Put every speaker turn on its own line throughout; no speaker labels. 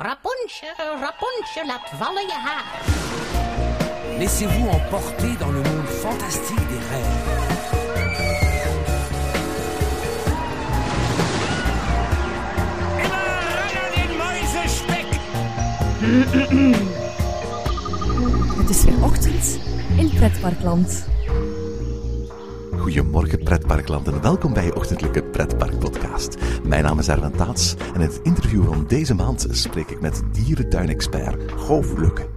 Rapunzel, Rapunzel, laat vallen je haar.
Laissez-vous emporter dans le monde fantastique des rêves.
Het is weer ochtend in Pretparkland.
Goedemorgen pretparkland en welkom bij je ochtendelijke pretparkpodcast. Mijn naam is Erwin Taats en in het interview van deze maand spreek ik met dierentuinexpert Goof Lukke.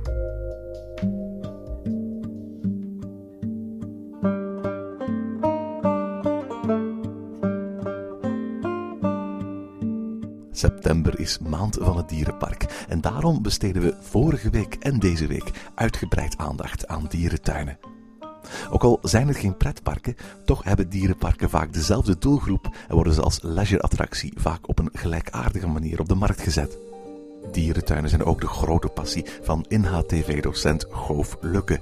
September is maand van het dierenpark en daarom besteden we vorige week en deze week uitgebreid aandacht aan dierentuinen. Ook al zijn het geen pretparken, toch hebben dierenparken vaak dezelfde doelgroep en worden ze als leisureattractie vaak op een gelijkaardige manier op de markt gezet. Dierentuinen zijn ook de grote passie van INHTV-docent Goof Lukke.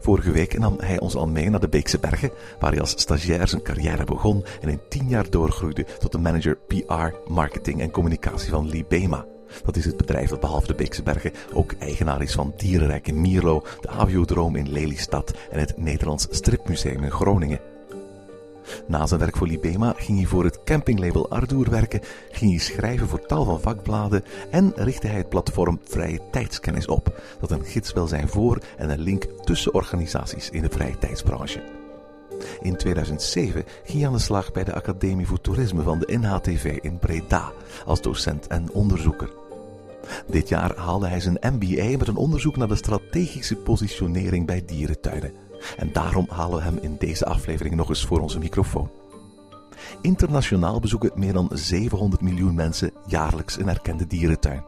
Vorige week nam hij ons al mee naar de Beekse Bergen, waar hij als stagiair zijn carrière begon en in tien jaar doorgroeide tot de manager PR, marketing en communicatie van Libema. Dat is het bedrijf dat behalve de Beekse Bergen ook eigenaar is van Dierenrijk in Mierlo, de Aviodroom in Lelystad en het Nederlands Stripmuseum in Groningen. Na zijn werk voor Libema ging hij voor het campinglabel Ardoer werken, ging hij schrijven voor tal van vakbladen en richtte hij het platform Vrije Tijdskennis op, dat een gids wil zijn voor en een link tussen organisaties in de vrije tijdsbranche. In 2007 ging hij aan de slag bij de Academie voor Toerisme van de NHTV in Breda als docent en onderzoeker. Dit jaar haalde hij zijn MBA met een onderzoek naar de strategische positionering bij dierentuinen. En daarom halen we hem in deze aflevering nog eens voor onze microfoon. Internationaal bezoeken meer dan 700 miljoen mensen jaarlijks een erkende dierentuin.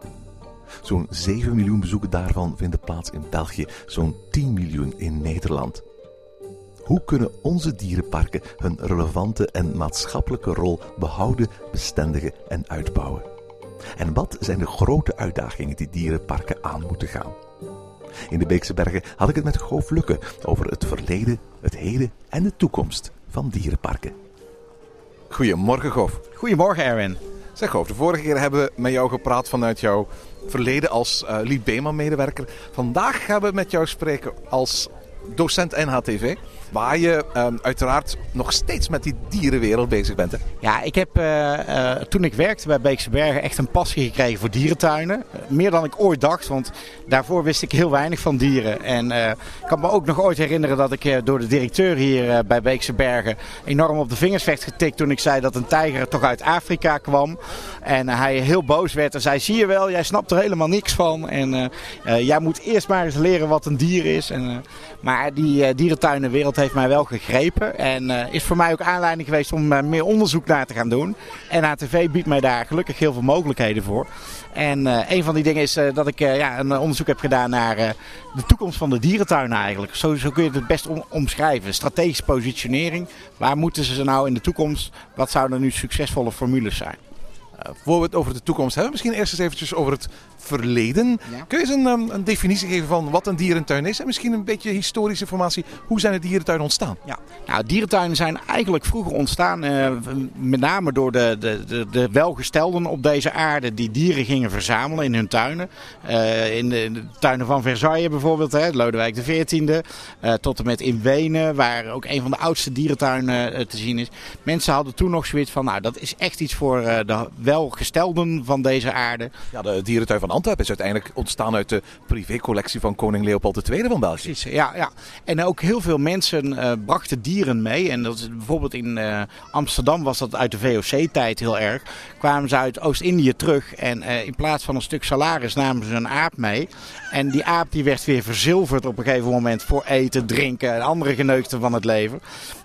Zo'n 7 miljoen bezoeken daarvan vinden plaats in België, zo'n 10 miljoen in Nederland. Hoe kunnen onze dierenparken hun relevante en maatschappelijke rol behouden, bestendigen en uitbouwen? En wat zijn de grote uitdagingen die dierenparken aan moeten gaan? In de Beekse Bergen had ik het met Goof Lukke over het verleden, het heden en de toekomst van dierenparken. Goedemorgen Goof.
Goedemorgen Erwin.
Zeg Goof, de vorige keer hebben we met jou gepraat vanuit jouw verleden als uh, Libema-medewerker. Vandaag gaan we met jou spreken als docent NHTV. Waar je um, uiteraard nog steeds met die dierenwereld bezig bent. Hè?
Ja, ik heb uh, uh, toen ik werkte bij Beekse Bergen echt een passie gekregen voor dierentuinen. Uh, meer dan ik ooit dacht, want daarvoor wist ik heel weinig van dieren. En ik kan me ook nog ooit herinneren dat ik door de directeur hier bij Beekse Bergen enorm op de vingers werd getikt toen ik zei dat een tijger toch uit Afrika kwam. En hij heel boos werd en zei, zie je wel, jij snapt er helemaal niks van. En jij moet eerst maar eens leren wat een dier is. En, maar die dierentuinenwereld heeft mij wel gegrepen. En uh, is voor mij ook aanleiding geweest om uh, meer onderzoek naar te gaan doen. En ATV biedt mij daar gelukkig heel veel mogelijkheden voor. En uh, een van die dingen is dat ik ja, een onderzoek heb gedaan naar de toekomst van de dierentuinen eigenlijk. Zo, zo kun je het best om, omschrijven. Strategische positionering. Waar moeten ze nou in de toekomst? Wat zouden nu succesvolle formules zijn?
Uh, voor we het over de toekomst hebben, misschien eerst eens eventjes over het verleden. Ja. Kun je eens een, um, een, definitie geven van wat een dierentuin is? En misschien een beetje historische informatie. Hoe zijn de dierentuinen ontstaan?
Ja, nou, dierentuinen zijn eigenlijk vroeger ontstaan. Uh, met name door de, de, de, de, welgestelden op deze aarde die dieren gingen verzamelen in hun tuinen. Uh, in, de, in, de, tuinen van Versailles bijvoorbeeld, hè, Lodewijk XIV. tot en met in Wenen, waar ook een van de oudste dierentuinen te zien is. Mensen hadden toen nog zoiets van, nou dat is echt iets voor de welgestelden van deze aarde.
Ja, de dierentuin van Antwerpen is uiteindelijk ontstaan uit de privécollectie van koning Leopold II van België.
Precies, ja. ja. En ook heel veel mensen uh, brachten dieren mee. En dat is bijvoorbeeld in uh, Amsterdam was dat uit de VOC-tijd heel erg. Kwamen ze uit Oost-Indië terug en uh, in plaats van een stuk salaris namen ze een aap mee. En die aap die werd weer verzilverd op een gegeven moment voor eten, drinken en andere geneugten van het leven.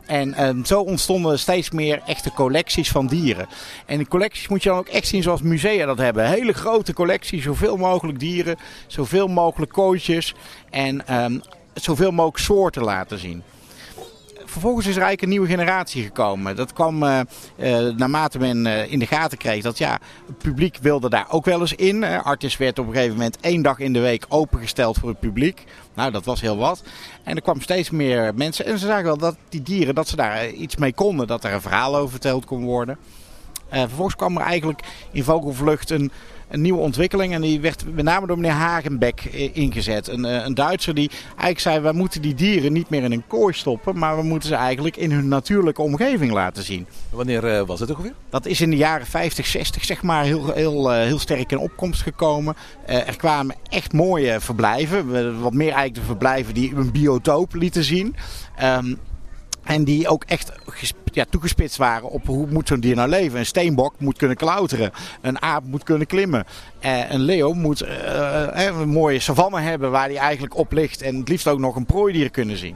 En um, zo ontstonden steeds meer echte collecties van dieren. En die collecties moet je dan ook echt zien zoals musea dat hebben. Hele grote collecties, zoveel mogelijk dieren, zoveel mogelijk kooitjes en um, zoveel mogelijk soorten laten zien. Vervolgens is er eigenlijk een nieuwe generatie gekomen. Dat kwam uh, uh, naarmate men uh, in de gaten kreeg dat ja, het publiek wilde daar ook wel eens in. Artis werd op een gegeven moment één dag in de week opengesteld voor het publiek. Nou, dat was heel wat. En er kwam steeds meer mensen. En ze zagen wel dat die dieren, dat ze daar iets mee konden. Dat er een verhaal over verteld kon worden. Vervolgens kwam er eigenlijk in vogelvlucht een een nieuwe ontwikkeling. En die werd met name door meneer Hagenbeck ingezet. Een, een Duitser die eigenlijk zei, wij moeten die dieren niet meer in een kooi stoppen. Maar we moeten ze eigenlijk in hun natuurlijke omgeving laten zien.
Wanneer was het ongeveer?
Dat is in de jaren 50, 60 zeg maar heel, heel, heel sterk in opkomst gekomen. er kwamen echt mooie verblijven. Wat meer eigenlijk de verblijven die een biotoop lieten zien. Um, en die ook echt ja, toegespitst waren op hoe moet zo'n dier nou leven. Een steenbok moet kunnen klauteren. Een aap moet kunnen klimmen. Uh, een leeuw moet uh, een mooie savanne hebben waar hij eigenlijk op ligt. En het liefst ook nog een prooidier kunnen zien.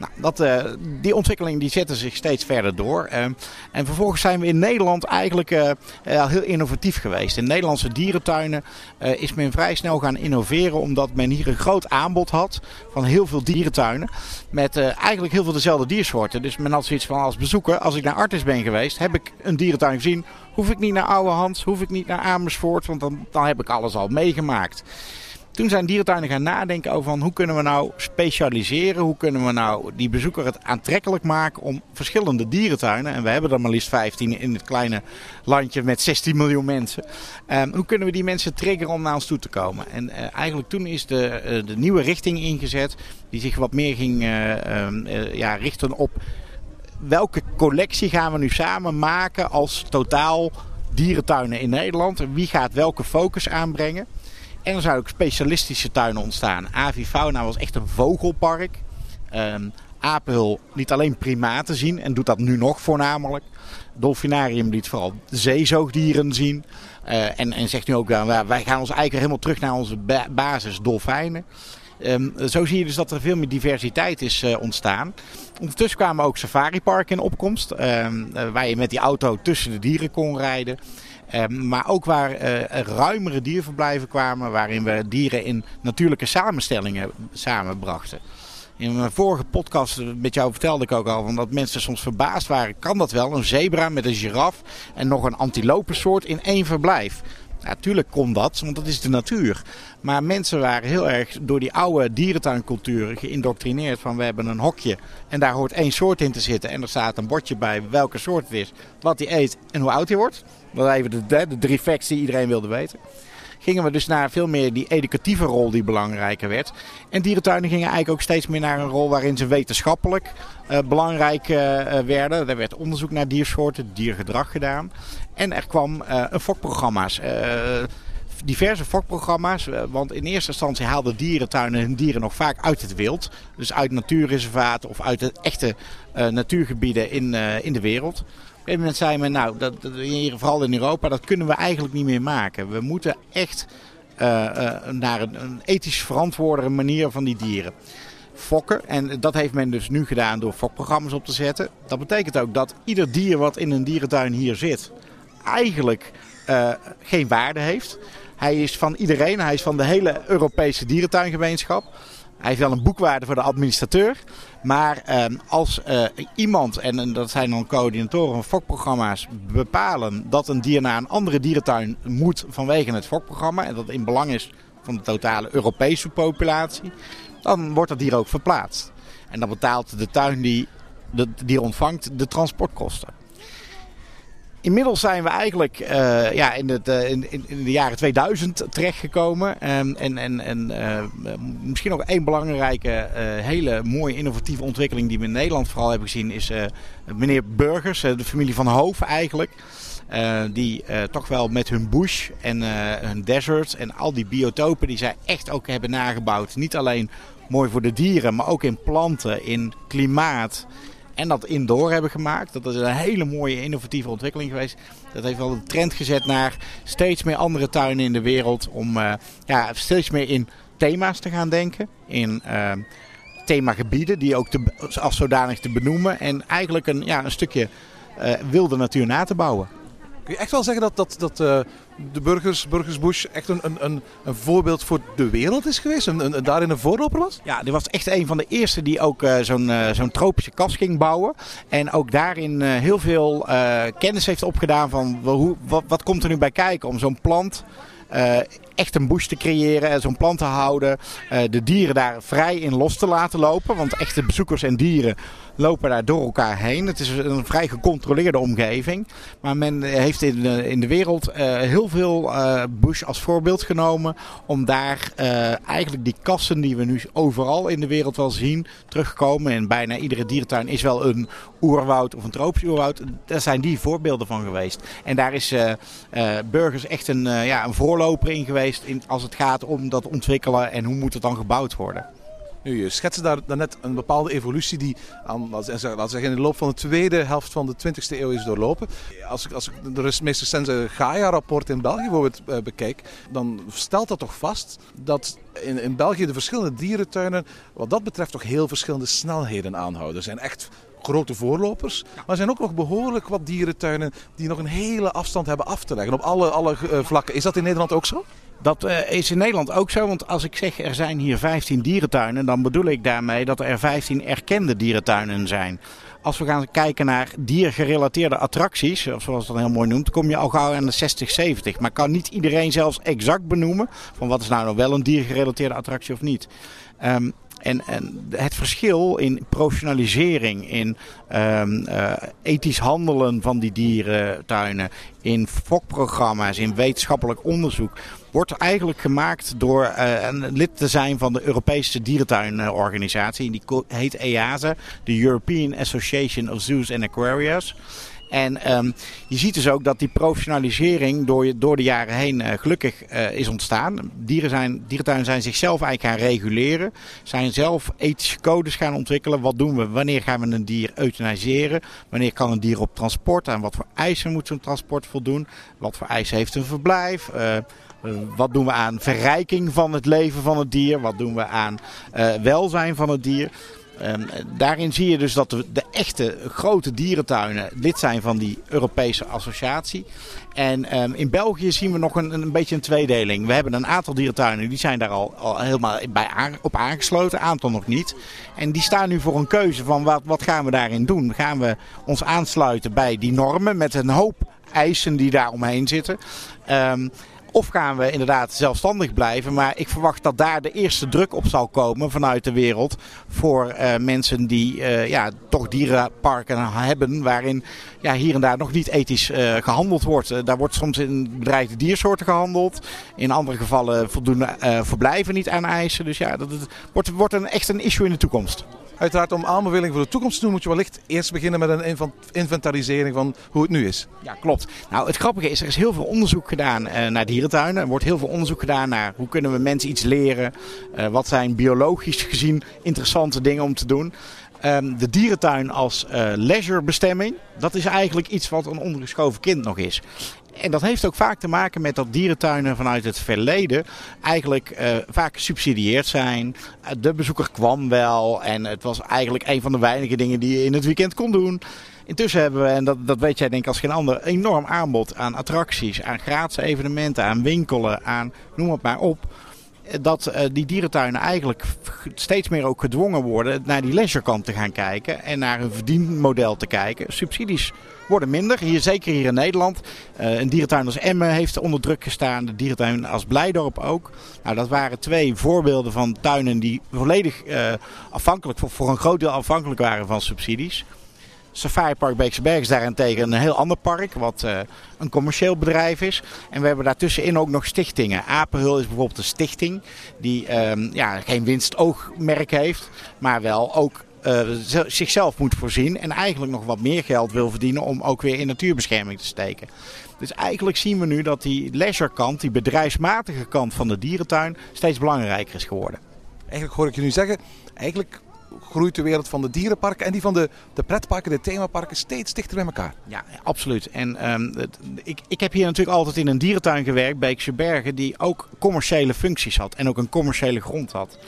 Nou, dat, uh, die ontwikkeling die zetten zich steeds verder door. Uh, en vervolgens zijn we in Nederland eigenlijk uh, heel innovatief geweest. In Nederlandse dierentuinen is men vrij snel gaan innoveren. Omdat men hier een groot aanbod had van heel veel dierentuinen. Met eigenlijk heel veel dezelfde diersoorten. Dus men had zoiets van als bezoeker, als ik naar Artis ben geweest, heb ik een dierentuin gezien. Hoef ik niet naar Ouwehand, hoef ik niet naar Amersfoort, want dan, dan heb ik alles al meegemaakt. Toen zijn dierentuinen gaan nadenken over van hoe kunnen we nou specialiseren. Hoe kunnen we nou die bezoeker het aantrekkelijk maken om verschillende dierentuinen. En we hebben er maar liefst 15 in het kleine landje met 16 miljoen mensen. Um, hoe kunnen we die mensen triggeren om naar ons toe te komen. En uh, eigenlijk toen is de, uh, de nieuwe richting ingezet. Die zich wat meer ging uh, um, ja, richten op welke collectie gaan we nu samen maken als totaal dierentuinen in Nederland. Wie gaat welke focus aanbrengen. En er zouden ook specialistische tuinen ontstaan. Avifauna was echt een vogelpark. Um, liet alleen primaten zien en doet dat nu nog voornamelijk. Dolfinarium liet vooral zeezoogdieren zien. Uh, en, en zegt nu ook, wel, wij gaan ons eigenlijk helemaal terug naar onze ba basis dolfijnen. Um, zo zie je dus dat er veel meer diversiteit is uh, ontstaan. Ondertussen kwamen ook safariparken in opkomst. Um, uh, waar je met die auto tussen de dieren kon rijden. Um, maar ook waar uh, ruimere dierverblijven kwamen, waarin we dieren in natuurlijke samenstellingen samenbrachten. In mijn vorige podcast met jou vertelde ik ook al van dat mensen soms verbaasd waren. Kan dat wel? Een zebra met een giraf en nog een antilopensoort in één verblijf. Natuurlijk kon dat, want dat is de natuur. Maar mensen waren heel erg door die oude dierentuincultuur geïndoctrineerd van we hebben een hokje en daar hoort één soort in te zitten. En er staat een bordje bij welke soort het is, wat hij eet en hoe oud hij wordt. Dat even de, de, de drie facts die iedereen wilde weten. Gingen we dus naar veel meer die educatieve rol die belangrijker werd. En dierentuinen gingen eigenlijk ook steeds meer naar een rol waarin ze wetenschappelijk uh, belangrijk uh, werden. Er werd onderzoek naar diersoorten, diergedrag gedaan. En er kwam een fokprogramma's diverse fokprogramma's. Want in eerste instantie haalden dierentuinen hun dieren nog vaak uit het wild. Dus uit natuurreservaten of uit de echte natuurgebieden in, in de wereld gegeven moment zei men, nou, dat, vooral in Europa, dat kunnen we eigenlijk niet meer maken. We moeten echt uh, uh, naar een, een, ethisch verantwoordere manier van die dieren fokken. En dat heeft men dus nu gedaan door fokprogramma's op te zetten. Dat betekent ook dat ieder dier wat in een dierentuin hier zit, eigenlijk uh, geen waarde heeft. Hij is van iedereen, hij is van de hele Europese dierentuingemeenschap. Hij heeft wel een boekwaarde voor de administrateur. Maar eh, als uh, iemand, en, en, dat zijn dan coördinatoren van fokprogramma's, bepalen dat een dier naar een andere dierentuin moet vanwege het fokprogramma. En dat in belang is van de totale Europese populatie. Dan wordt dat dier ook verplaatst. En dan betaalt de tuin die de dier ontvangt de transportkosten. Inmiddels zijn we eigenlijk uh, ja, in, het, uh, in, in, de jaren 2000 terechtgekomen. Um, en en, en uh, misschien nog één belangrijke, hele mooie innovatieve ontwikkeling die we in Nederland vooral hebben gezien is meneer Burgers, de familie van Hoof eigenlijk. die toch wel met hun bush en hun desert en al die biotopen die zij echt ook hebben nagebouwd. Niet alleen mooi voor de dieren, maar ook in planten, in klimaat en dat indoor hebben gemaakt. Dat is een hele mooie innovatieve ontwikkeling geweest. Dat heeft wel een trend gezet naar steeds meer andere tuinen in de wereld. Om uh, ja, steeds meer in thema's te gaan denken. In uh, themagebieden die ook te, als zodanig te benoemen. En eigenlijk een, ja, een stukje uh, wilde natuur na te bouwen.
Kun je echt wel zeggen dat, dat, dat uh, de burgers, Burgersbush echt een, een, een voorbeeld voor de wereld is geweest? En, daarin een voorloper was?
Ja, die was echt een van de eerste die ook zo'n uh, zo'n tropische kas ging bouwen. En ook daarin heel veel kennis heeft opgedaan van hoe, wat, wat komt er nu bij kijken om zo'n plant echt een bush te creëren en zo'n plant te houden. Uh, de dieren daar vrij in los te laten lopen. Want echte bezoekers en dieren lopen daar door elkaar heen. Het is een vrij gecontroleerde omgeving. Maar men heeft in de, wereld uh, heel veel uh, bush als voorbeeld genomen. Om daar eigenlijk die kassen die we nu overal in de wereld wel zien terugkomen. En bijna iedere dierentuin is wel een oerwoud of een tropisch oerwoud. Daar zijn die voorbeelden van geweest. En daar is Burgers echt een, ja, een voorloper in geweest in, als het gaat om dat ontwikkelen en hoe moet het dan gebouwd worden.
Nu, je schetste daar, net een bepaalde evolutie die aan, laten zeggen, in de loop van de tweede helft van de 20e eeuw is doorlopen. Als ik, als ik de meest recente Gaia-rapport in België bijvoorbeeld uh, bekijk, dan stelt dat toch vast dat in, in België de verschillende dierentuinen wat dat betreft toch heel verschillende snelheden aanhouden. Er zijn echt grote voorlopers. Maar er zijn ook nog behoorlijk wat dierentuinen die nog een hele afstand hebben af te leggen op alle, alle uh, vlakken. Is dat in Nederland ook zo?
Dat uh, is in Nederland ook zo, want als ik zeg er zijn hier 15 dierentuinen, dan bedoel ik daarmee dat er 15 erkende dierentuinen zijn. Als we gaan kijken naar diergerelateerde attracties, zoals dat heel mooi noemt, kom je al gauw aan de 60, 70. Maar kan niet iedereen zelfs exact benoemen van wat is nou nog wel een diergerelateerde attractie of niet. Um, en, en, het verschil in professionalisering, in um, uh, ethisch handelen van die dierentuinen, in fokprogramma's, in wetenschappelijk onderzoek, wordt eigenlijk gemaakt door uh, een lid te zijn van de Europese dierentuinorganisatie. Die heet EASA, de European Association of Zoos and Aquariums. En um, je ziet dus ook dat die professionalisering door, door de jaren heen uh, gelukkig uh, is ontstaan. Dieren zijn, dierentuinen zijn zichzelf eigenlijk gaan reguleren. Zijn zelf ethische codes gaan ontwikkelen. Wat doen we? Wanneer gaan we een dier euthaniseren? Wanneer kan een dier op transport? Aan wat voor eisen moet zo'n transport voldoen? Wat voor eisen heeft een verblijf? Uh, wat doen we aan verrijking van het leven van het dier? Wat doen we aan uh, welzijn van het dier? Um, daarin zie je dus dat de, de, echte grote dierentuinen lid zijn van die Europese associatie. En um, in België zien we nog een, een beetje een tweedeling. We hebben een aantal dierentuinen die zijn daar al, al helemaal bij op aangesloten, een aantal nog niet. En die staan nu voor een keuze van wat, wat gaan we daarin doen? Gaan we ons aansluiten bij die normen met een hoop eisen die daar omheen zitten? Um, of gaan we inderdaad zelfstandig blijven. Maar ik verwacht dat daar de eerste druk op zal komen vanuit de wereld. Voor uh, mensen die uh, ja, toch dierenparken hebben. Waarin ja, hier en daar nog niet ethisch uh, gehandeld wordt. daar wordt soms in bedreigde diersoorten gehandeld. In andere gevallen voldoen verblijven niet aan eisen. Dus ja, dat, dat wordt, wordt een, echt een issue in de toekomst.
Uiteraard om aanbeveling voor de toekomst te doen moet je wellicht eerst beginnen met een inventarisering van hoe het nu is.
Ja, klopt. Nou, het grappige is, er is heel veel onderzoek gedaan uh, naar dierentuinen. Er wordt heel veel onderzoek gedaan naar hoe kunnen we mensen iets leren. Uh, wat zijn biologisch gezien interessante dingen om te doen. Um, de dierentuin als uh, leisurebestemming, dat is eigenlijk iets wat een ondergeschoven kind nog is. En dat heeft ook vaak te maken met dat dierentuinen vanuit het verleden eigenlijk uh, vaak gesubsidieerd zijn. De bezoeker kwam wel en het was eigenlijk een van de weinige dingen die je in het weekend kon doen. Intussen hebben we, en dat, dat weet jij denk ik als geen ander, enorm aanbod aan attracties, aan gratis evenementen, aan winkelen, aan noem het maar op dat uh, die dierentuinen eigenlijk steeds meer ook gedwongen worden naar die leisurekant te gaan kijken. En naar een verdienmodel te kijken. Subsidies worden minder. Hier, zeker hier in Nederland. Uh, een dierentuin als Emmen heeft onder druk gestaan. De dierentuin als Blijdorp ook. Nou, dat waren twee voorbeelden van tuinen die volledig uh, afhankelijk, voor een groot deel afhankelijk waren van subsidies. Safari Park Beekse Berg is daarentegen een heel ander park, wat uh, een commercieel bedrijf is. En we hebben daartussenin ook nog stichtingen. Apenhul is bijvoorbeeld een stichting die um, ja, geen winstoogmerk heeft, maar wel ook uh, zichzelf moet voorzien en eigenlijk nog wat meer geld wil verdienen om ook weer in natuurbescherming te steken. Dus eigenlijk zien we nu dat die leisure kant, die bedrijfsmatige kant van de dierentuin, steeds belangrijker is geworden.
Eigenlijk hoor ik je nu zeggen, eigenlijk groeit de wereld van de dierenparken en die van de, de pretparken, de themaparken steeds dichter bij elkaar.
Ja, absoluut. En het, ik, ik heb hier natuurlijk altijd in een dierentuin gewerkt, Beekse Bergen, die ook commerciële functies had en ook een commerciële grond had.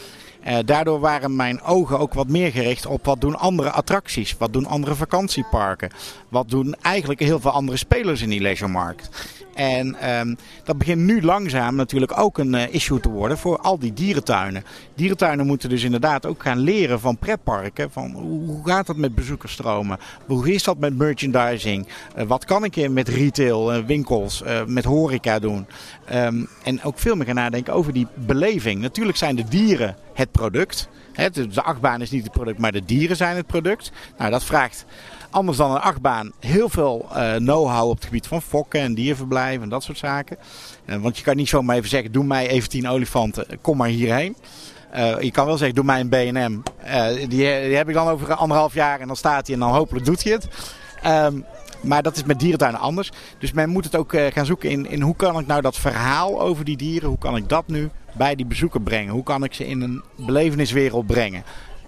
Uh, daardoor waren mijn ogen ook wat meer gericht op wat doen andere attracties, wat doen andere vakantieparken, wat doen eigenlijk heel veel andere spelers in die leisuremarkt. En ehm, dat begint nu langzaam natuurlijk ook een eh, issue te worden voor al die dierentuinen. Dierentuinen moeten dus inderdaad ook gaan leren van pretparken. Van hoe gaat dat met bezoekersstromen? Hoe is dat met merchandising? Uh, wat kan ik met retail, uh, winkels, met horeca doen? Um, en ook veel meer gaan nadenken over die beleving. Natuurlijk zijn de dieren het product. De achtbaan is niet het product, maar de dieren zijn het product. Nou, dat vraagt anders dan een achtbaan heel veel uh, know-how op het gebied van fokken en dierverblijf en dat soort zaken. Uh, want je kan niet zomaar even zeggen, doe mij even tien olifanten, kom maar hierheen. Uh, je kan wel zeggen, doe mij een BNM. Die, die, heb ik dan over anderhalf jaar en dan staat hij en dan hopelijk doet hij het. Um, maar dat is met dierentuinen anders. Dus men moet het ook gaan zoeken in, in hoe kan ik nou dat verhaal over die dieren, hoe kan ik dat nu bij die bezoeker brengen? Hoe kan ik ze in een beleveniswereld brengen?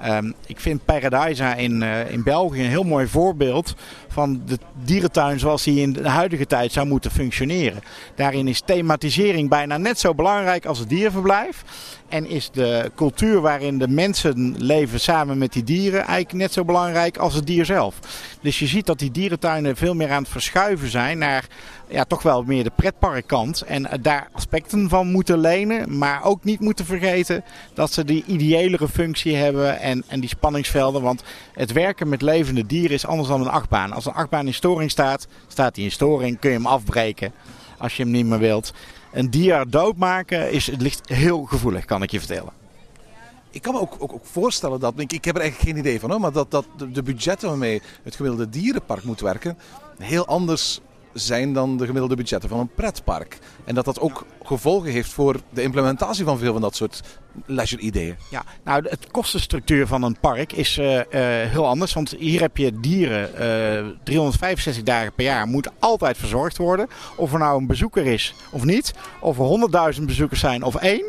Um, ik vind Paradisa in, uh, in België een heel mooi voorbeeld van de dierentuin zoals die in de huidige tijd zou moeten functioneren. Daarin is thematisering bijna net zo belangrijk als het dierverblijf. En is de cultuur waarin de mensen leven samen met die dieren eigenlijk net zo belangrijk als het dier zelf. Dus je ziet dat die dierentuinen veel meer aan het verschuiven zijn naar ja, toch wel meer de pretparkkant. En daar aspecten van moeten lenen. Maar ook niet moeten vergeten dat ze die ideëlere functie hebben en, en die spanningsvelden. Want het werken met levende dieren is anders dan een achtbaan. Als een achtbaan in storing staat, staat hij in storing. Kun je hem afbreken als je hem niet meer wilt. Een dier doodmaken is, het ligt heel gevoelig, kan ik je vertellen.
Ik kan me ook, ook, voorstellen dat, ik, ik heb er eigenlijk geen idee van, hoor, maar dat, dat de budgetten waarmee het gemiddelde dierenpark moet werken heel anders zijn dan de gemiddelde budgetten van een pretpark. En dat dat ook gevolgen heeft voor de implementatie van veel van dat soort leisure-ideeën.
Ja, nou, de kostenstructuur van een park is uh, uh, heel anders. Want hier heb je dieren uh, eh, 365 dagen per jaar. Moet altijd verzorgd worden. Of er nou een bezoeker is of niet. Of er 100.000 bezoekers zijn of één.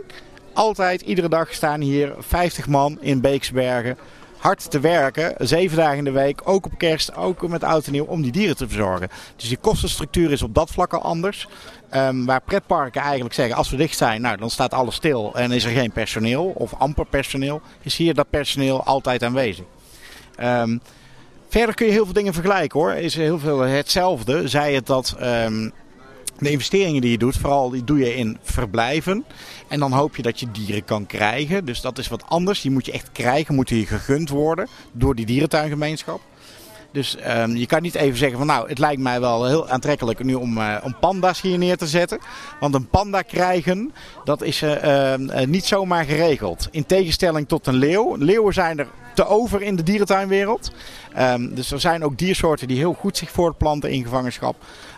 Altijd, iedere dag staan hier 50 man in Beeksbergen hard te werken, zeven dagen in de week, ook op kerst, ook met oud en nieuw, om die dieren te verzorgen. Dus die kostenstructuur is op dat vlak al anders. Um, waar pretparken eigenlijk zeggen, als we dicht zijn, nou, dan staat alles stil en is er geen personeel of amper personeel, is hier dat personeel altijd aanwezig. Um, verder kun je heel veel dingen vergelijken hoor. Is heel veel hetzelfde. Zij het dat um, de investeringen die je doet, vooral die doe je in verblijven. En dan hoop je dat je dieren kan krijgen. Dus dat is wat anders. Die moet je echt krijgen, moeten je gegund worden door die dierentuingemeenschap. Dus um, je kan niet even zeggen van nou, het lijkt mij wel heel aantrekkelijk nu om, uh, om panda's hier neer te zetten. Want een panda krijgen, dat is uh, uh, niet zomaar geregeld. In tegenstelling tot een leeuw. Leeuwen zijn er te over in de dierentuinwereld. Um, dus er zijn ook diersoorten die heel goed zich voortplanten in gevangenschap.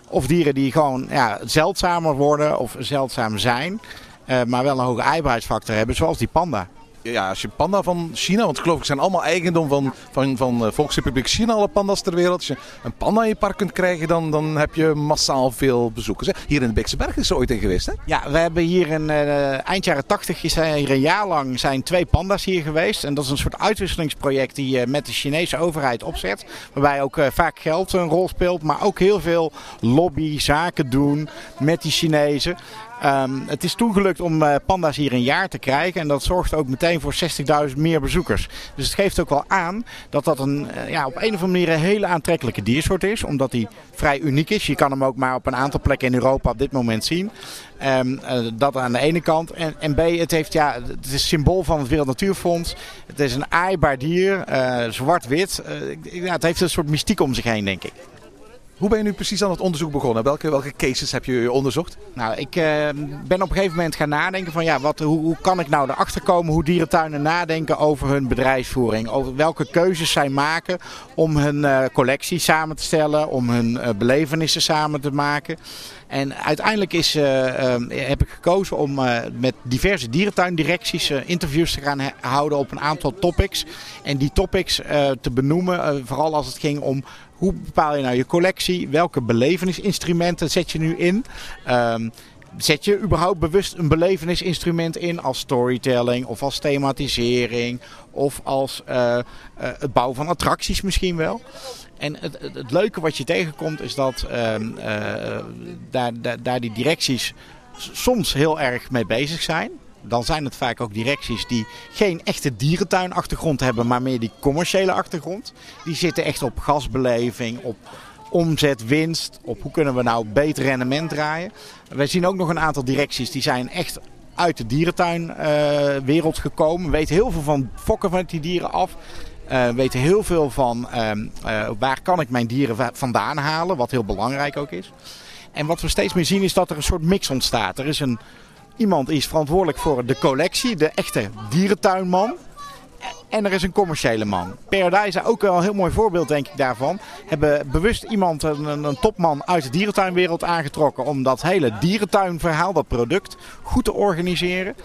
Of dieren die gewoon ja, zeldzamer worden of zeldzaam zijn. Uh, maar wel een hoge eiwitfactor hebben, zoals die panda
ja, als je panda van China, want geloof ik zijn allemaal eigendom van, van, van uh, Volksrepubliek China, alle panda's ter wereld. Als je een panda in je park kunt krijgen, dan, dan heb je massaal veel bezoekers. Hè? Hier in de Beekse is er ooit in geweest, hè?
Ja, we hebben hier in uh, eind jaren 80, is hier een jaar lang zijn twee panda's hier geweest. En dat is een soort uitwisselingsproject die je met de Chinese overheid opzet. Waarbij ook vaak geld een rol speelt, maar ook heel veel lobby, zaken doen met die Chinezen. Um, het is toen gelukt om uh, panda's hier een jaar te krijgen. En dat zorgt ook meteen voor 60.000 meer bezoekers. Dus het geeft ook wel aan dat dat een, uh, ja, op een of andere manier een hele aantrekkelijke diersoort is. Omdat hij vrij uniek is. Je kan hem ook maar op een aantal plekken in Europa op dit moment zien. Um, uh, dat aan de ene kant. En, en B, het, heeft, ja, het is symbool van het Wereld Natuurfonds. Het is een aaibaar dier, zwart-wit. ja, het heeft een soort mystiek om zich heen, denk ik.
Hoe ben je nu precies aan het onderzoek begonnen? Welke, welke cases heb je onderzocht?
Nou, ik uh, ben op een gegeven moment gaan nadenken van ja, wat, hoe, hoe kan ik nou erachter komen hoe dierentuinen nadenken over hun bedrijfsvoering. Over welke keuzes zij maken om hun uh, collectie samen te stellen, om hun uh, belevenissen samen te maken. En uiteindelijk is, heb ik gekozen om met diverse dierentuindirecties interviews te gaan houden op een aantal topics. En die topics te benoemen, vooral als het ging om hoe bepaal je nou je collectie? Welke belevenisinstrumenten zet je nu in? Um, zet je überhaupt bewust een belevenisinstrument in als storytelling of als thematisering of als uh, uh, het bouwen van attracties misschien wel? En het, het, leuke wat je tegenkomt is dat uh, daar, daar, daar die directies soms heel erg mee bezig zijn dan zijn het vaak ook directies die geen echte dierentuinachtergrond hebben, maar meer die commerciële achtergrond. Die zitten echt op gasbeleving, op omzet, winst, op hoe kunnen we nou beter rendement draaien. Wij zien ook nog een aantal directies die zijn echt uit de dierentuinwereld gekomen. We weten heel veel van fokken van die dieren af. Uh, weten heel veel van ehm, uh, waar kan ik mijn dieren vandaan halen, wat heel belangrijk ook is. En wat we steeds meer zien is dat er een soort mix ontstaat. Er is een, iemand is verantwoordelijk voor de collectie, de echte dierentuinman. En er is een commerciële man. Paradise, ook wel een heel mooi voorbeeld denk ik daarvan. Hebben bewust iemand, een, een topman uit de dierentuinwereld aangetrokken. Om dat hele dierentuinverhaal, dat product, goed te organiseren.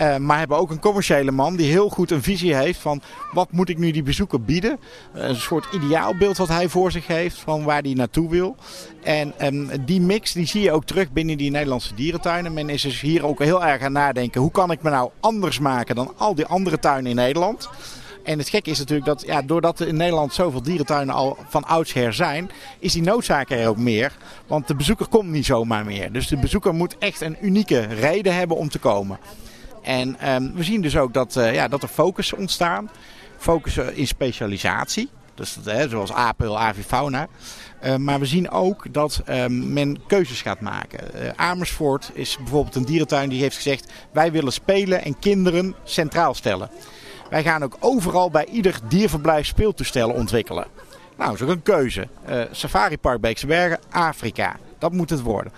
Uh, maar hebben ook een commerciële man die heel goed een visie heeft van wat moet ik nu die bezoeker bieden. een soort ideaalbeeld wat hij voor zich heeft van waar hij naartoe wil. En um, die mix die zie je ook terug binnen die Nederlandse dierentuinen. Men is dus hier ook heel erg aan nadenken hoe kan ik me nou anders maken dan al die andere tuinen in Nederland. En het gekke is natuurlijk dat ja, doordat er in Nederland zoveel dierentuinen al van oudsher zijn, is die noodzaak er ook meer. Want de bezoeker komt niet zomaar meer. Dus de bezoeker moet echt een unieke reden hebben om te komen. En um, we zien dus ook dat, uh, ja, dat er focus ontstaan. Focus in specialisatie. Dus hè, zoals apel, avifauna. Uh, maar we zien ook dat uh, men keuzes gaat maken. Uh, Amersfoort is bijvoorbeeld een dierentuin die heeft gezegd... wij willen spelen en kinderen centraal stellen. Wij gaan ook overal bij ieder dierverblijf speeltoestellen ontwikkelen. Nou, dat is ook een keuze. Safari Park Beekse Bergen, Afrika. Dat moet het worden.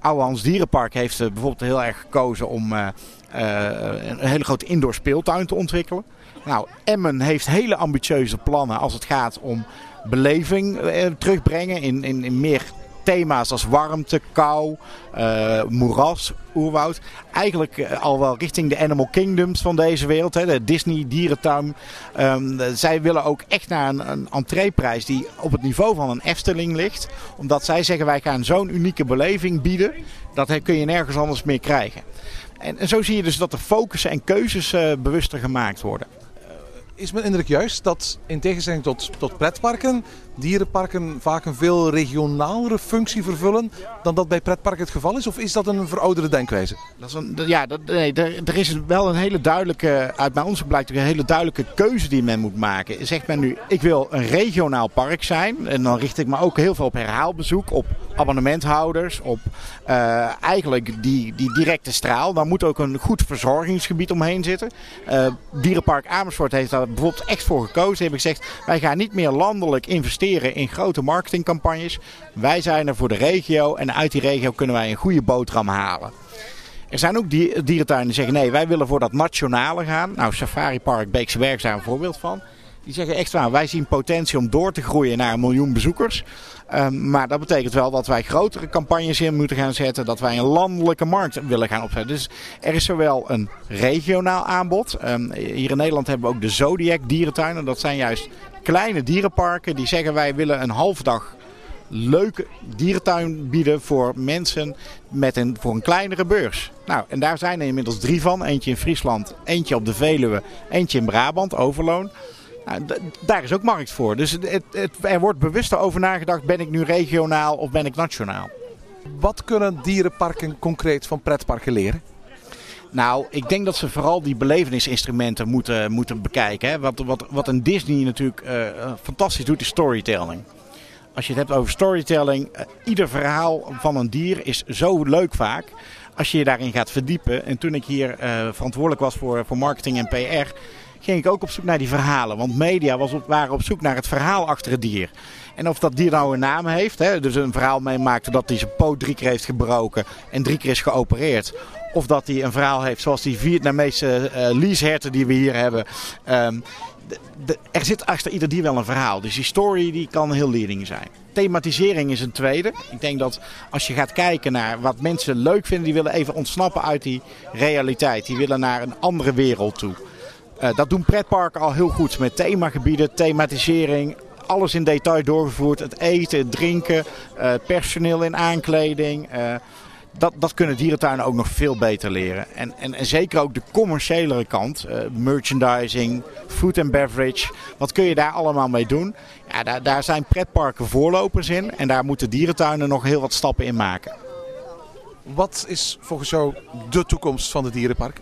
Ouwehands Dierenpark heeft bijvoorbeeld heel erg gekozen om uh, een hele grote indoor speeltuin te ontwikkelen. Nou, Emmen heeft hele ambitieuze plannen als het gaat om beleving terugbrengen in, in, in meer thema's als warmte, kou, uh, moeras, oerwoud. Eigenlijk uh, al wel richting de Animal Kingdoms van deze wereld. Hè, de Disney dierentuin. Um, zij willen ook echt naar een, een entreeprijs die op het niveau van een Efteling ligt. Omdat zij zeggen wij gaan zo'n unieke beleving bieden. Dat kun je nergens anders meer krijgen. En, zo zie je dus dat de focussen en keuzes uh, bewuster gemaakt worden.
Is mijn indruk juist dat in tegenstelling tot, tot pretparken, dierenparken vaak een veel regionalere functie vervullen dan dat bij pretparken het geval is? Of is dat een verouderde denkwijze?
Dat is een, ja, dat, nee, er, is wel een hele duidelijke, uit mijn onderzoek blijkt een hele duidelijke keuze die men moet maken. Zegt men nu, ik wil een regionaal park zijn. En dan richt ik me ook heel veel op herhaalbezoek, op abonnementhouders, op uh, eigenlijk die, die directe straal. Daar moet ook een goed verzorgingsgebied omheen zitten. Uh, Dierenpark Amersfoort heeft daar bijvoorbeeld echt voor gekozen. Hebben gezegd, wij gaan niet meer landelijk investeren in grote marketingcampagnes. Wij zijn er voor de regio en uit die regio kunnen wij een goede boterham halen. Er zijn ook dierentuinen die zeggen nee, wij willen voor dat nationale gaan. Nou, Safari Park Beekse Berg zijn een voorbeeld van. Die zeggen echt waar, wij zien potentie om door te groeien naar een miljoen bezoekers. Um, maar dat betekent wel dat wij grotere campagnes in moeten gaan zetten. Dat wij een landelijke markt willen gaan opzetten. Dus er is zowel een regionaal aanbod. Um, hier in Nederland hebben we ook de Zodiac dierentuinen. Dat zijn juist kleine dierenparken die zeggen wij willen een half dag leuke dierentuin bieden voor mensen met een, voor een kleinere beurs. Nou, en daar zijn er inmiddels drie van. Eentje in Friesland, eentje op de Veluwe, eentje in Brabant, Overloon. Nou, daar is ook markt voor. Dus het, het, er wordt bewuster over nagedacht, ben ik nu regionaal of ben ik nationaal?
Wat kunnen dierenparken concreet van pretparken leren?
Nou, ik denk dat ze vooral die belevenisinstrumenten moeten, moeten bekijken. Hè. Wat, wat, wat een Disney natuurlijk uh, fantastisch doet, is storytelling. Als je het hebt over storytelling, uh, ieder verhaal van een dier is zo leuk vaak. Als je je daarin gaat verdiepen. En toen ik hier uh, verantwoordelijk was voor, voor marketing en PR, ging ik ook op zoek naar die verhalen. Want media was op, waren op zoek naar het verhaal achter het dier. En of dat dier nou een naam heeft, hè, dus een verhaal meemaakte dat hij zijn poot drie keer heeft gebroken en drie keer is geopereerd. Of dat hij een verhaal heeft zoals die Vietnamese uh, leaseherten die we hier hebben. De, er zit achter ieder dier wel een verhaal. Dus die story die kan heel leerling zijn. Thematisering is een tweede. Ik denk dat als je gaat kijken naar wat mensen leuk vinden, die willen even ontsnappen uit die realiteit. Die willen naar een andere wereld toe. Uh, dat doen pretparken al heel goed met themagebieden, thematisering, alles in detail doorgevoerd. Het eten, drinken, uh, personeel in aankleding. Uh, dat, dat kunnen dierentuinen ook nog veel beter leren. En, en, en zeker ook de commerciële kant, merchandising, food and beverage. Wat kun je daar allemaal mee doen? Ja, daar, daar zijn pretparken voorlopers in en daar moeten dierentuinen nog heel wat stappen in maken.
Wat is volgens jou de toekomst van de dierenpark?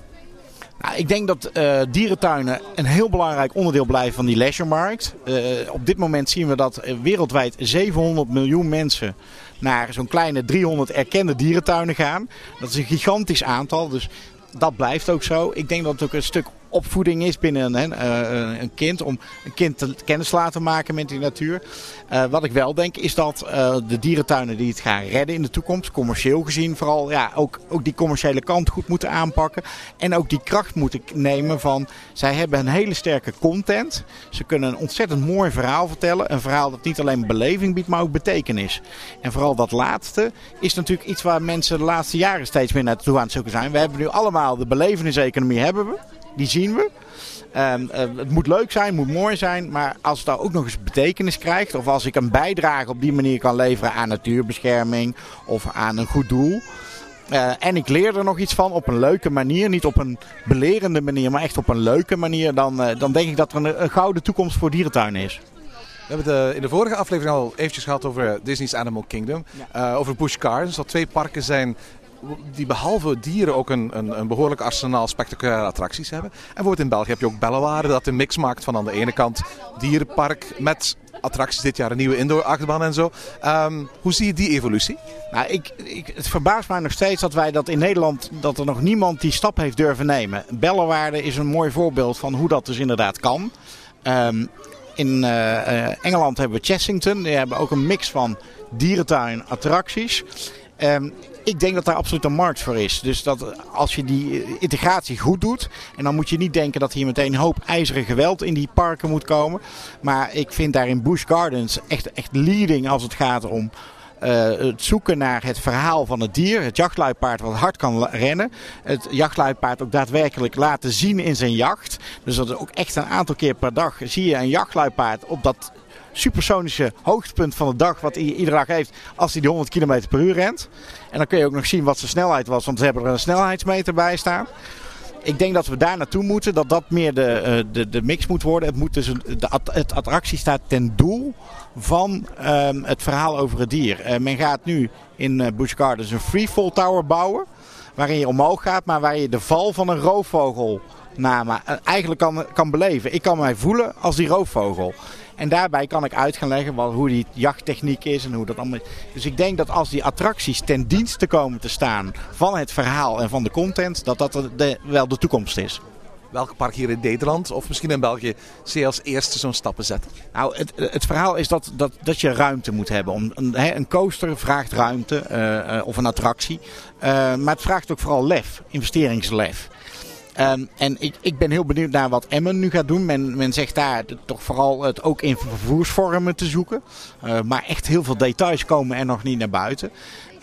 Ik denk dat uh, dierentuinen een heel belangrijk onderdeel blijven van die leisuremarkt. Uh, op dit moment zien we dat wereldwijd 700 miljoen mensen naar zo'n kleine 300 erkende dierentuinen gaan. Dat is een gigantisch aantal, dus dat blijft ook zo. Ik denk dat het ook een stuk opvoeding is binnen een, uh, een kind. Om een kind te kennis laten maken met die natuur. Uh, wat ik wel denk is dat uh, de dierentuinen die het gaan redden in de toekomst. Commercieel gezien vooral ja, ook, ook die commerciële kant goed moeten aanpakken. En ook die kracht moeten nemen van. Zij hebben een hele sterke content. Ze kunnen een ontzettend mooi verhaal vertellen. Een verhaal dat niet alleen beleving biedt maar ook betekenis. En vooral dat laatste is natuurlijk iets waar mensen de laatste jaren steeds meer naartoe aan het zoeken zijn. We hebben nu allemaal de beleveniseconomie hebben we die zien we. Um, uh, het moet leuk zijn, het moet mooi zijn, maar als het daar ook nog eens betekenis krijgt, of als ik een bijdrage op die manier kan leveren aan natuurbescherming of aan een goed doel. Uh, en ik leer er nog iets van op een leuke manier, niet op een belerende manier, maar echt op een leuke manier, dan, uh, dan denk ik dat er een, een, gouden toekomst voor dierentuinen is.
We hebben het in de vorige aflevering al eventjes gehad over Disney's Animal Kingdom. Ja. Over Busch Gardens. Dat twee parken zijn die behalve dieren ook een, een, een, behoorlijk arsenaal spectaculaire attracties hebben. En bijvoorbeeld in België heb je ook Bellewaarde dat een mix maakt van aan de ene kant dierenpark met attracties dit jaar, een nieuwe indoor-achtbaan en zo. Um, hoe zie je die evolutie?
Nou, ik, ik, het verbaast mij nog steeds dat wij dat in Nederland, dat er nog niemand die stap heeft durven nemen. Bellewaarde is een mooi voorbeeld van hoe dat dus inderdaad kan. Um, in uh, Engeland hebben we Chessington. Die hebben ook een mix van dierentuin attracties. Um, ik denk dat daar absoluut een markt voor is. Dus dat als je die integratie goed doet. En dan moet je niet denken dat hier meteen een hoop ijzeren geweld in die parken moet komen. Maar ik vind daar in Busch Gardens echt, echt leading als het gaat om. Uh, het zoeken naar het verhaal van het dier. Het jachtluipaard wat hard kan rennen. Het jachtluipaard ook daadwerkelijk laten zien in zijn jacht. Dus dat is ook echt een aantal keer per dag zie je een jachtluipaard op dat supersonische hoogtepunt van de dag wat hij iedere dag heeft als hij die 100 km per uur rent. En dan kun je ook nog zien wat zijn snelheid was, want ze hebben er een snelheidsmeter bij staan. Ik denk dat we daar naartoe moeten, dat dat meer de, de, de mix moet worden. Het, moet dus de, het attractie staat ten doel van um, het verhaal over het dier. Uh, men gaat nu in uh, Busch Gardens een freefall tower bouwen. Waarin je omhoog gaat, maar waar je de val van een roofvogel maar, uh, eigenlijk kan, kan beleven. Ik kan mij voelen als die roofvogel. En daarbij kan ik uit gaan leggen wat, hoe die jachttechniek is en hoe dat allemaal. Dus ik denk dat als die attracties ten dienste komen te staan van het verhaal en van de content, dat dat de, wel de toekomst is.
Welk park hier in Nederland of misschien in België zie je als eerste zo'n stappen zetten?
Nou, het, het verhaal is dat, dat, dat je ruimte moet hebben. Om, een, een coaster vraagt ruimte uh, uh, of een attractie. Uh, maar het vraagt ook vooral lef, investeringslef. Um, en ik, ik ben heel benieuwd naar wat Emmen nu gaat doen. Men, men zegt daar toch vooral het ook in vervoersvormen te zoeken. Uh, maar echt heel veel details komen er nog niet naar buiten.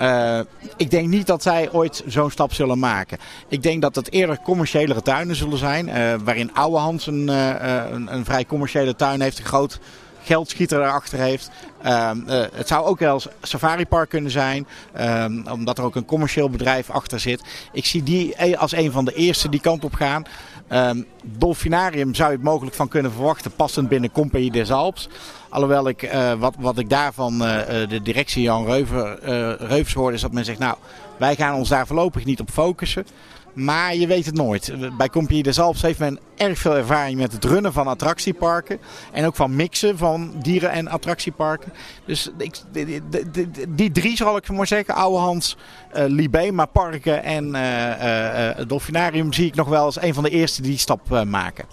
Uh, ik denk niet dat zij ooit zo'n stap zullen maken. Ik denk dat het eerder commerciëlere tuinen zullen zijn. Uh, waarin Ouwehans een, een, een, vrij commerciële tuin heeft. Een groot geldschieter erachter heeft. Um, uh, het zou ook wel Safari Park kunnen zijn, um, omdat er ook een commercieel bedrijf achter zit. Ik zie die als een van de eerste die kant op gaan. Um, Dolfinarium zou je het mogelijk van kunnen verwachten, passend binnen Compagnie des Alps. Alhoewel ik, uh, wat, wat ik daarvan uh, de directie Jan Reuver, Reuvers hoorde, is dat men zegt, nou, wij gaan ons daar voorlopig niet op focussen. Maar je weet het nooit. Bij Compagnie des Alps heeft men erg veel ervaring met het runnen van attractieparken. En ook van mixen van dieren- en attractieparken. Dus ik, die, die, die, drie zal ik maar zeggen. Ouwehans, uh, Libema Parken en uh, uh, Dolfinarium zie ik nog wel als een van de eerste die die stap maken.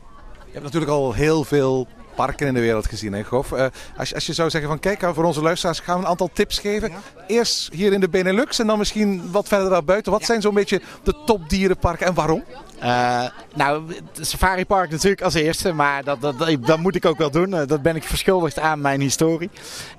Je hebt natuurlijk al heel veel parken in de wereld gezien, hè, Gof? Uh, als, als je zou zeggen van kijk, voor onze luisteraars gaan we een aantal tips geven. Ja. Eerst hier in de Benelux en dan misschien wat verder daarbuiten. Wat ja. zijn zo'n beetje de topdierenparken en waarom?
Uh, nou, het Safari Park natuurlijk als eerste, maar dat, dat, dat, moet ik ook wel doen. Dat ben ik verschuldigd aan mijn historie.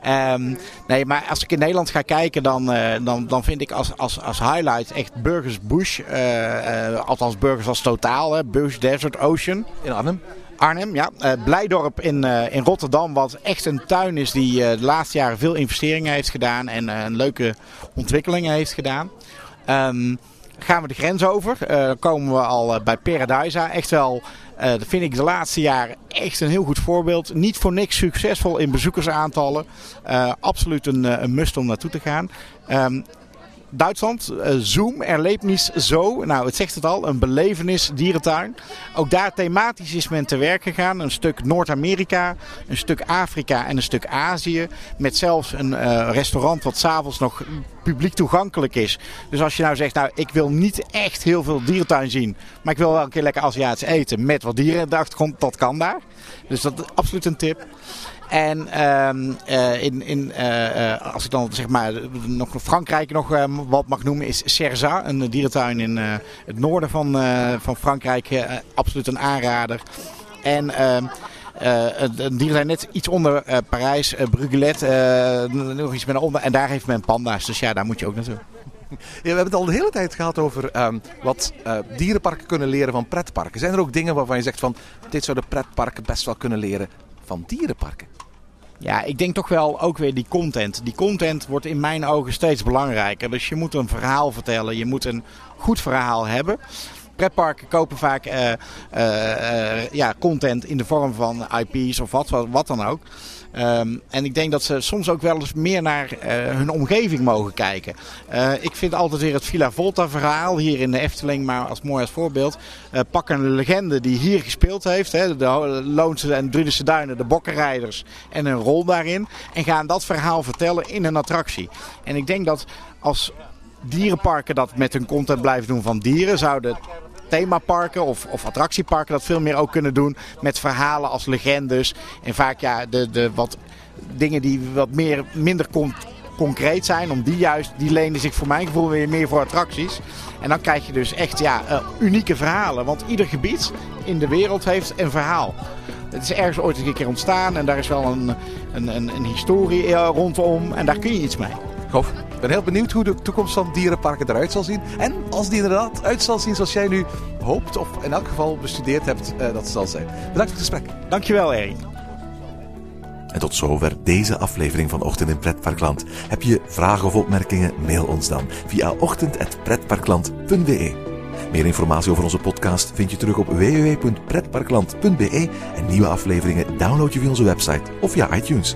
Um, nee, maar als ik in Nederland ga kijken, dan, uh, dan, dan vind ik als, als, als highlight echt Burgers Bush. Uh, althans, Burgers als totaal, hè. Bush Desert Ocean.
In Arnhem.
Arnhem, ja. Uh, Blijdorp in, uh, in Rotterdam, wat echt een tuin is die uh, de laatste jaren veel investeringen heeft gedaan en een leuke ontwikkelingen heeft gedaan. Um, gaan we de grens over, dan komen we al bij Paradisa. Echt wel, dat vind ik de laatste jaren echt een heel goed voorbeeld. Niet voor niks succesvol in bezoekersaantallen. absoluut een, een must om naartoe te gaan. Um, Duitsland, uh, Zoom, Erlebnis Zo. Nou, het zegt het al, een belevenis dierentuin. Ook daar thematisch is men te werk gegaan. Een stuk Noord-Amerika, een stuk Afrika en een stuk Azië. Met zelfs een uh, restaurant wat s'avonds nog publiek toegankelijk is. Dus als je nou zegt, nou ik wil niet echt heel veel dierentuin zien. Maar ik wil wel een keer lekker Aziatisch eten met wat dieren de achtergrond. Dat kan daar. Dus dat is absoluut een tip. En uh, in, in, uh, als ik dan zeg maar nog Frankrijk nog uh, wat mag noemen, is Cerza, een dierentuin in het noorden van, van Frankrijk. absoluut een aanrader. En ehm, een dierentuin net iets onder Parijs, Brugelet, nog iets meer onder. En daar heeft men panda's, dus ja, daar moet je ook naartoe.
Ja, we hebben het al de hele tijd gehad over wat uh, dierenparken kunnen leren van pretparken. Zijn er ook dingen waarvan je zegt van dit zouden pretparken best wel kunnen leren van dierenparken?
Ja, ik denk toch wel ook weer die content. Die content wordt in mijn ogen steeds belangrijker. Dus je moet een verhaal vertellen, je moet een goed verhaal hebben. Pretparken kopen vaak uh, uh, uh, ja, content in de vorm van IP's of wat, wat dan ook. Um, en ik denk dat ze soms ook wel eens meer naar uh, hun omgeving mogen kijken. Uh, ik vind altijd weer het Villa Volta verhaal hier in de Efteling, maar als mooi als voorbeeld. Uh, pak een legende die hier gespeeld heeft. Hè, de Loonse en Drunense Duinen, de bokkenrijders en een rol daarin. En gaan dat verhaal vertellen in een attractie. En ik denk dat als dierenparken dat met hun content blijven doen van dieren, zouden themaparken of, of attractieparken dat veel meer ook kunnen doen. Met verhalen als legendes. En vaak ja, de, de wat dingen die wat meer, minder concreet zijn. Om die juist, die lenen zich voor mijn gevoel weer meer voor attracties. En dan krijg je dus echt ja, uh, unieke verhalen. Want ieder gebied in de wereld heeft een verhaal. Het is ergens ooit een keer ontstaan en daar is wel een, een, een, een historie uh, rondom. En daar kun je iets mee.
Gof, ik ben heel benieuwd hoe de toekomst van dierenparken eruit zal zien. En als die inderdaad uit zal zien zoals jij nu hoopt, of in elk geval bestudeerd hebt, uh, dat zal zijn. Bedankt voor het gesprek.
Dankjewel, Erik.
En tot zover deze aflevering van Ochtend in Pretparkland. Heb je vragen of opmerkingen? Mail ons dan via ochtend.pretparkland.be. Meer informatie over onze podcast vind je terug op www.pretparkland.be en nieuwe afleveringen download je via onze website of via iTunes.